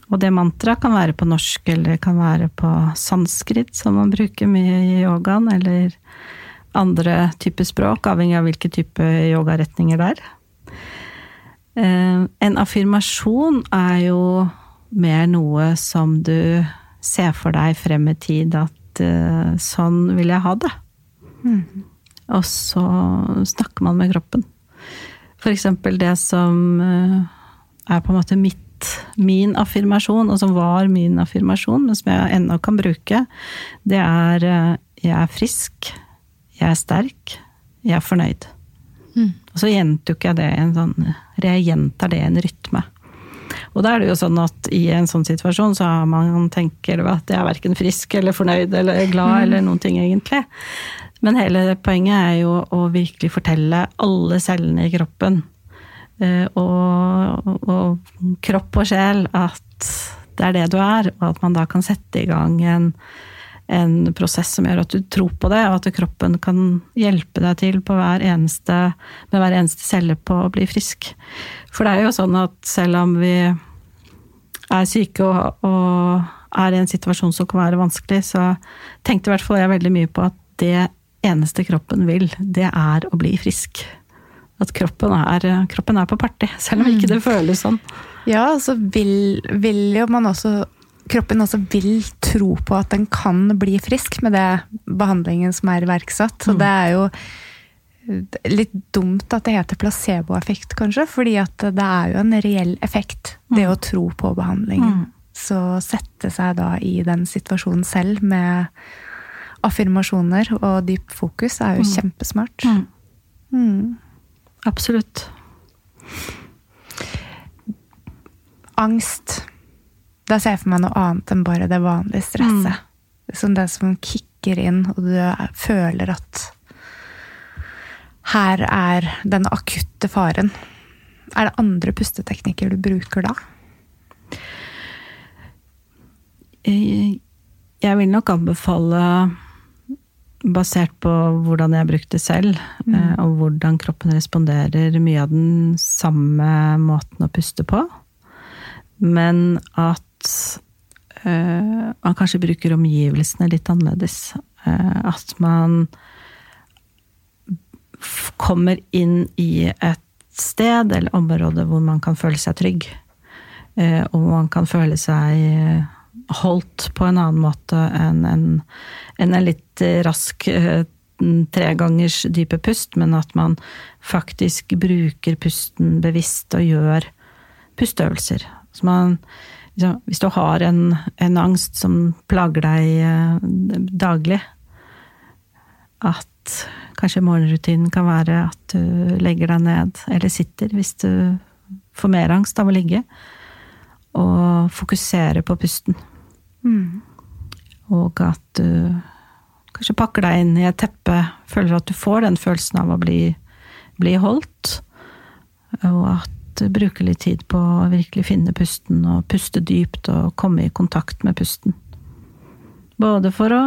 Og det mantraet kan være på norsk, eller det kan være på sanskrit, som man bruker mye i yogaen, eller andre typer språk, avhengig av hvilke type yogaretninger det er. Eh, En affirmasjon er jo mer noe som du ser for deg frem i tid, at eh, sånn vil jeg ha det. Mm. Og så snakker man med kroppen. For eksempel det som eh, er på en måte mitt, min affirmasjon, og som var min affirmasjon, men som jeg ennå kan bruke, det er eh, jeg er frisk, jeg er sterk, jeg er fornøyd. Mm. Og så gjentok jeg det i en sånn Jeg gjentar det i en rytme. Og da er det jo sånn at i en sånn situasjon så har man tenker at jeg er verken frisk eller fornøyd eller glad eller noen ting, egentlig. Men hele poenget er jo å virkelig fortelle alle cellene i kroppen, og, og kropp og sjel, at det er det du er, og at man da kan sette i gang en, en prosess som gjør at du tror på det, og at kroppen kan hjelpe deg til på hver eneste, med hver eneste celle på å bli frisk. For det er jo sånn at selv om vi er syke og, og er i en situasjon som kan være vanskelig, så tenkte i hvert fall jeg veldig mye på at det eneste kroppen vil, det er å bli frisk. At kroppen er, kroppen er på party, selv om ikke det føles sånn. Ja, så vil, vil jo man også Kroppen også vil tro på at den kan bli frisk med det behandlingen som er iverksatt. Så Mm. det er jo litt dumt at det heter placeboeffekt, kanskje. Fordi at det er jo en reell effekt, det Mm. å tro på behandlingen. Mm. Så sette seg da i den situasjonen selv med affirmasjoner og dyp fokus er jo Mm. kjempesmart. Mm. Mm. Absolutt. Angst. Da ser jeg for meg noe annet enn bare det vanlige stresset. Som det som kicker inn, og du er- føler at her er den akutte faren. Er det andre pusteteknikker du bruker da? Jeg jeg vil nok anbefale, basert på hvordan jeg brukte det selv, mm. og hvordan kroppen responderer, mye av den samme måten å puste på. Men at øh, man kanskje bruker omgivelsene litt annerledes. Eh, at man kommer inn i et sted eller område hvor man kan føle seg trygg. Eh, og hvor man kan føle seg eh, holdt på en annen måte enn en, en litt rask eh, tregangers dype pust, men at man faktisk bruker pusten bevisst og gjør pusteøvelser. Så man, liksom, hvis du har en, en angst som plager deg eh, daglig, at kanskje morgenrutinen kan være at du legger deg ned, eller sitter hvis du får mer angst av å ligge, og fokuserer på pusten. Mm. Og at du kanskje pakker deg inn i et teppe, føler at du får den følelsen av å bli, bli holdt. Og at du bruker litt tid på å virkelig finne pusten, og puste dypt og komme i kontakt med pusten. Både for å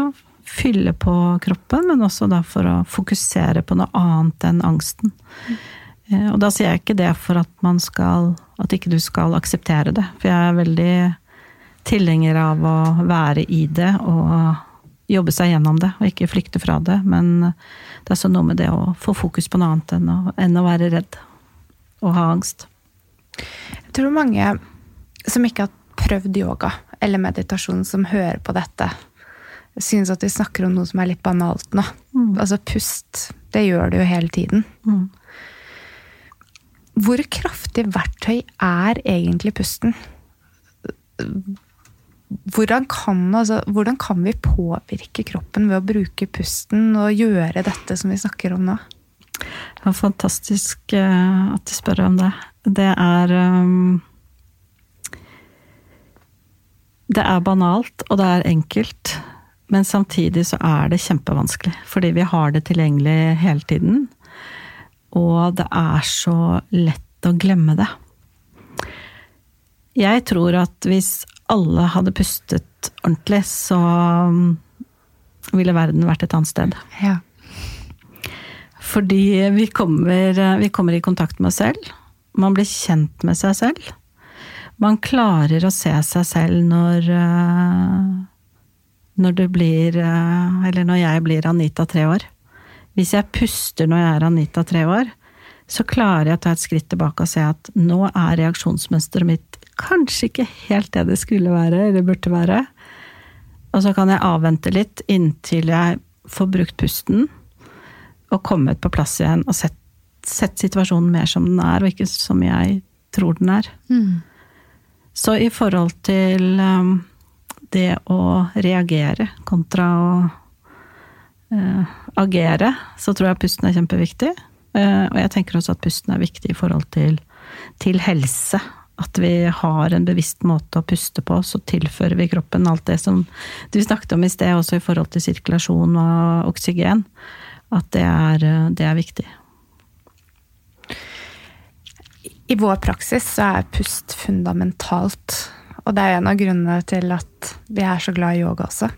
fylle på kroppen, men også da for å fokusere på noe annet enn angsten. Eh, Og da sier jeg ikke det for at man skal At ikke du skal akseptere det. For jeg er veldig tilhenger av å være i det og jobbe seg gjennom det, og ikke flykte fra det. Men det er så noe med det å få fokus på noe annet enn å, enn å være redd og ha angst. Jeg tror mange som ikke har prøvd yoga eller meditasjon, som hører på dette, synes at vi snakker om noe som er litt banalt nå. Mm. Altså pust, det gjør du jo hele tiden. Mm. Hvor kraftig verktøy er egentlig pusten? Hvordan kan, altså, hvordan kan vi påvirke kroppen ved å bruke pusten og gjøre dette som vi snakker om nå? Det er fantastisk eh, at du spør om det. Det er um, Det er banalt, og det er enkelt. Men samtidig så er det kjempevanskelig, fordi vi har det tilgjengelig hele tiden. Og det er så lett å glemme det. Jeg tror at hvis alle hadde pustet ordentlig, så mm, ville verden vært et annet sted. Ja. Fordi vi kommer, vi kommer i kontakt med oss selv. Man blir kjent med seg selv. Man klarer å se seg selv når eh, Når du blir eh, Eller når jeg blir Anita tre år. Hvis jeg puster når jeg er Anita tre år, så klarer jeg å ta et skritt tilbake og se at nå er reaksjonsmønsteret mitt kanskje ikke helt det det skulle være, eller burde være. Og så kan jeg avvente litt inntil jeg får brukt pusten og kommet på plass igjen og sett, sett situasjonen mer som den er, og ikke som jeg tror den er. Mm. Så i forhold til um, det å reagere kontra å uh, agere, så tror jeg pusten er kjempeviktig. Uh, og jeg tenker også at pusten er viktig i forhold til, til helse. At vi har en bevisst måte å puste på, så tilfører vi kroppen alt det som du snakket om i sted, også i forhold til sirkulasjon og oksygen. At det er, det er viktig. I vår praksis så er pust fundamentalt. Og det er en av grunnene til at vi er så glad i yoga også.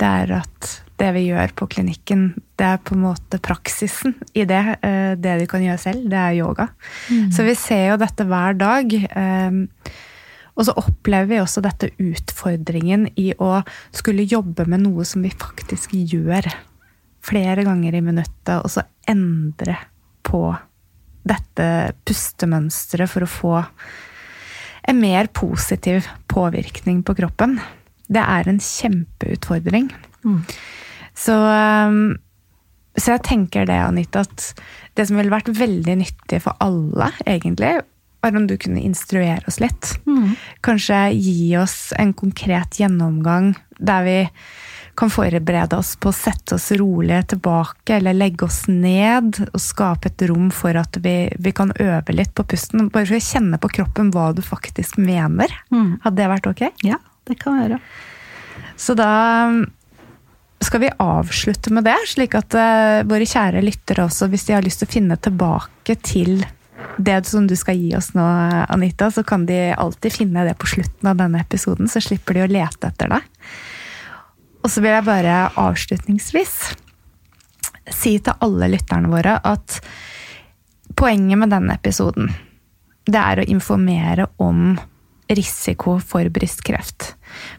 Det er at det vi gjør på klinikken, det er på en måte praksisen i det. eh, Det de kan gjøre selv, det er yoga. Så vi ser jo dette hver dag. eh, Og så opplever vi også dette utfordringen i å skulle jobbe med noe som vi faktisk gjør flere ganger i minuttet, og så endre på dette pustemønsteret for å få en mer positiv påvirkning på kroppen. Det er en kjempeutfordring. Mm. Så, um, så jeg tenker det, Anita, at det som ville vært veldig nyttig for alle, egentlig, var om du kunne instruere oss litt. Kanskje gi oss en konkret gjennomgang der vi kan forberede oss på å sette oss rolig tilbake, eller legge oss ned og skape et rom for at vi, vi kan øve litt på pusten. Bare for å kjenne på kroppen hva du faktisk mener. Mm. Hadde det vært ok? Ja, det kan være. Så da skal vi avslutte med det, slik at uh, våre kjære lyttere også, hvis de har lyst til å finne tilbake til det som du skal gi oss nå, Anita, så kan de alltid finne det på slutten av denne episoden, så slipper de å lete etter det. Og så vil jeg bare avslutningsvis si til alle lytterne våre at poenget med denne episoden, det er å informere om risiko for brystkreft.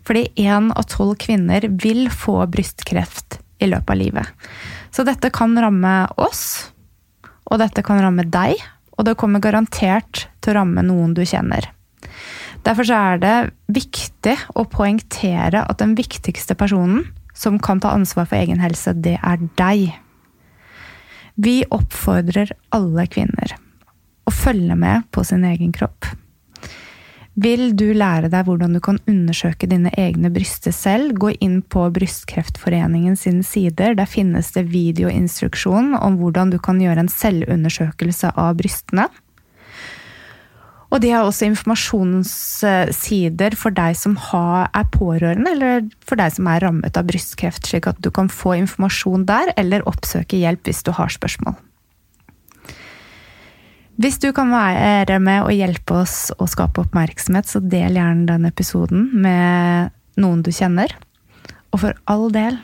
Fordi én av tolv kvinner vil få brystkreft i løpet av livet. Så dette kan ramme oss, og dette kan ramme deg, og det kommer garantert til å ramme noen du kjenner. Derfor er det viktig å poengtere at den viktigste personen som kan ta ansvar for egen helse, det er deg. Vi oppfordrer alle kvinner å følge med på sin egen kropp. Vil du lære deg hvordan du kan undersøke dine egne bryster selv, gå inn på Brystkreftforeningen sine sider. Der finnes det videoinstruksjon om hvordan du kan gjøre en selvundersøkelse av brystene. Og de har også informasjonssider for deg som har, er pårørende, eller for deg som er rammet av brystkreft, slik at du kan få informasjon der, eller oppsøke hjelp hvis du har spørsmål. Hvis du kan være med og hjelpe oss å skape oppmerksomhet, så del gjerne den episoden med noen du kjenner. Og for all del,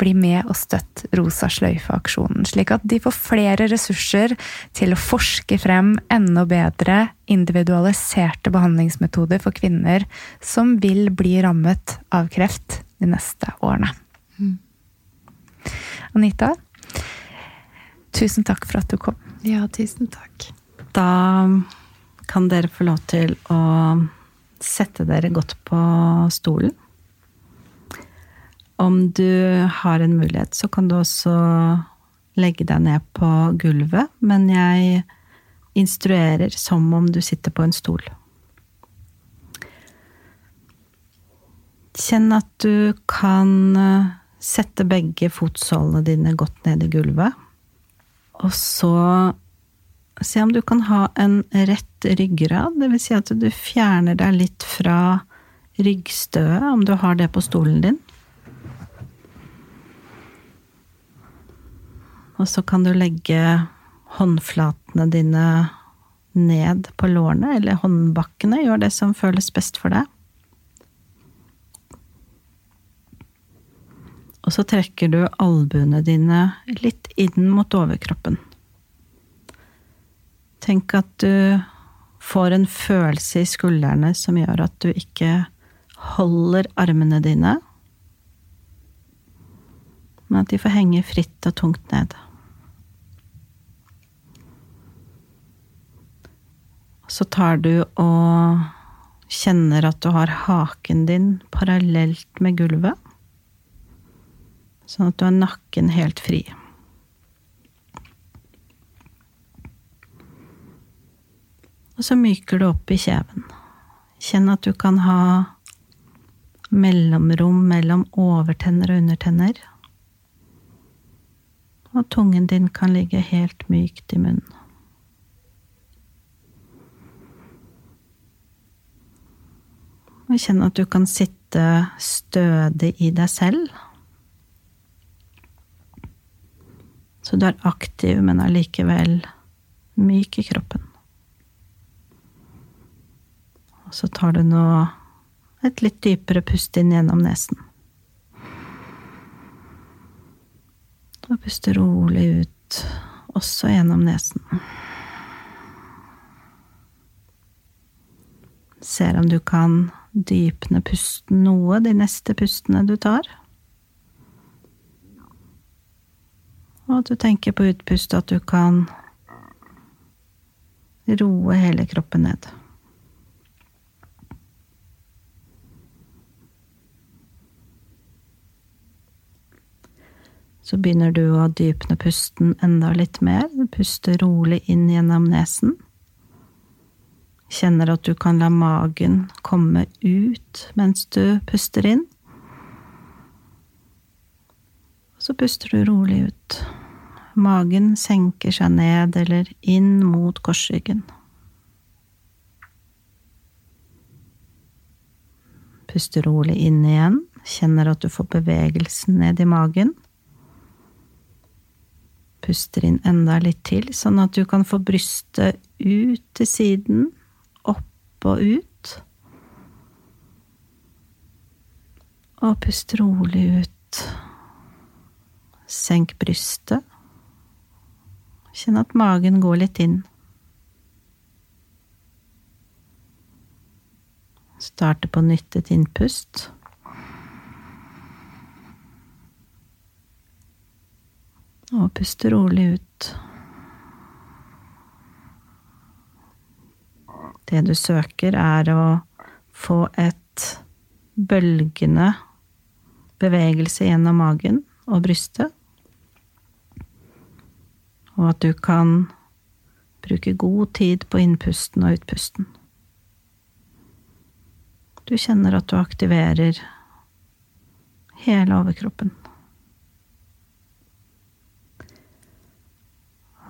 bli med og støtt Rosa sløyfe-aksjonen, slik at de får flere ressurser til å forske frem enda bedre individualiserte behandlingsmetoder for kvinner som vil bli rammet av kreft de neste årene. Anita, tusen takk for at du kom. Ja, tusen takk. Da kan dere få lov til å sette dere godt på stolen. Om du har en mulighet, så kan du også legge deg ned på gulvet, men jeg instruerer som om du sitter på en stol. Kjenn at du kan sette begge fotsålene dine godt ned i gulvet. Og så se om du kan ha en rett ryggrad, dvs. Si at du fjerner deg litt fra ryggstøet, om du har det på stolen din. Og så kan du legge håndflatene dine ned på lårene eller håndbakkene. Gjør det som føles best for deg. Og så trekker du albuene dine litt inn mot overkroppen. Tenk at du får en følelse i skuldrene som gjør at du ikke holder armene dine, men at de får henge fritt og tungt ned. Så tar du og kjenner at du har haken din parallelt med gulvet, sånn at du har nakken helt fri. Og så myker du opp i kjeven. Kjenn at du kan ha mellomrom mellom overtenner og undertenner. Og tungen din kan ligge helt mykt i munnen. Og kjenn at du kan sitte stødig i deg selv. Så du er aktiv, men allikevel myk i kroppen. Og så tar du nå et litt dypere pust inn gjennom nesen. Og puster rolig ut, også gjennom nesen. Ser om du kan dypne pusten noe de neste pustene du tar. Og at du tenker på utpust at du kan roe hele kroppen ned. Så begynner du å dypne pusten enda litt mer. Du puster rolig inn gjennom nesen. Kjenner at du kan la magen komme ut mens du puster inn. Så puster du rolig ut. Magen senker seg ned eller inn mot korsryggen. Puster rolig inn igjen. Kjenner at du får bevegelsen ned i magen. Puster inn enda litt til, sånn at du kan få brystet ut til siden opp og ut. Og pust rolig ut. Senk brystet. Kjenn at magen går litt inn. Starte på nytt et innpust. Og puste rolig ut. Det du søker, er å få et bølgende bevegelse gjennom magen og brystet. Og at du kan bruke god tid på innpusten og utpusten. Du kjenner at du aktiverer hele overkroppen.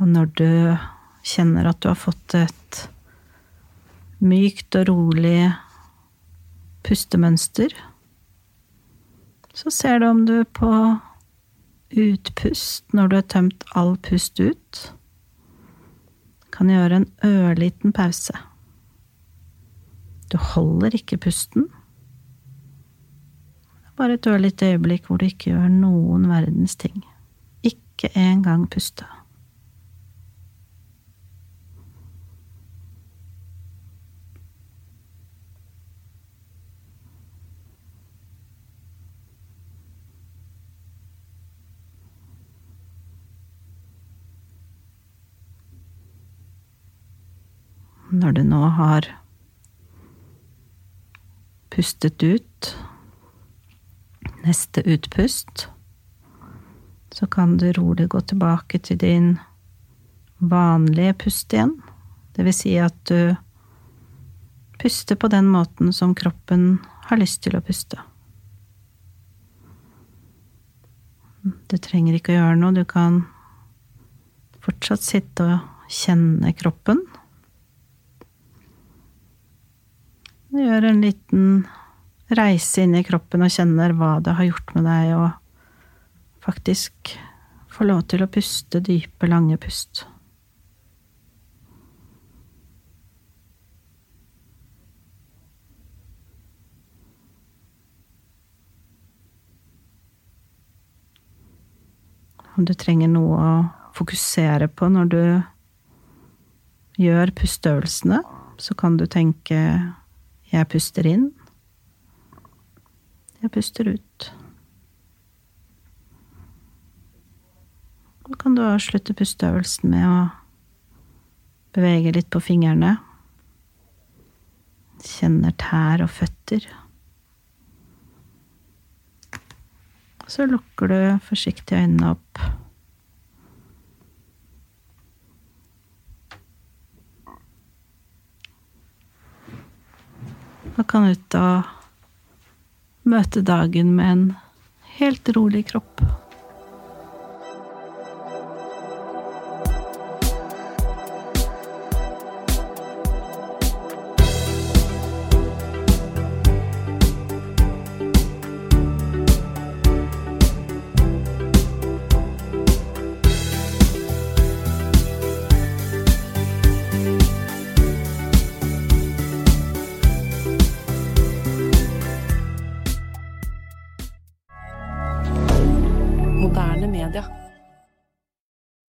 Og når du kjenner at du har fått et mykt og rolig pustemønster. Så ser du om du på utpust, når du har tømt all pust ut, kan gjøre en ørliten pause. Du holder ikke pusten. Bare et ørlite øyeblikk hvor du ikke gjør noen verdens ting. Ikke engang puste. Når du nå har pustet ut neste utpust, så kan du rolig gå tilbake til din vanlige pust igjen. Det vil si at du puster på den måten som kroppen har lyst til å puste. Du trenger ikke å gjøre noe, du kan fortsatt sitte og kjenne kroppen. Gjør en liten reise inn i kroppen og kjenner hva det har gjort med deg, og faktisk få lov til å puste dype, lange pust. Om du trenger noe å fokusere på når du gjør pusteøvelsene, så kan du tenke 'jeg puster inn', 'jeg puster ut'. Så kan du avslutte pusteøvelsen med å bevege litt på fingrene. Kjenner tær og føtter. Så lukker du forsiktig øynene opp. Og kan ut og møte dagen med en helt rolig kropp.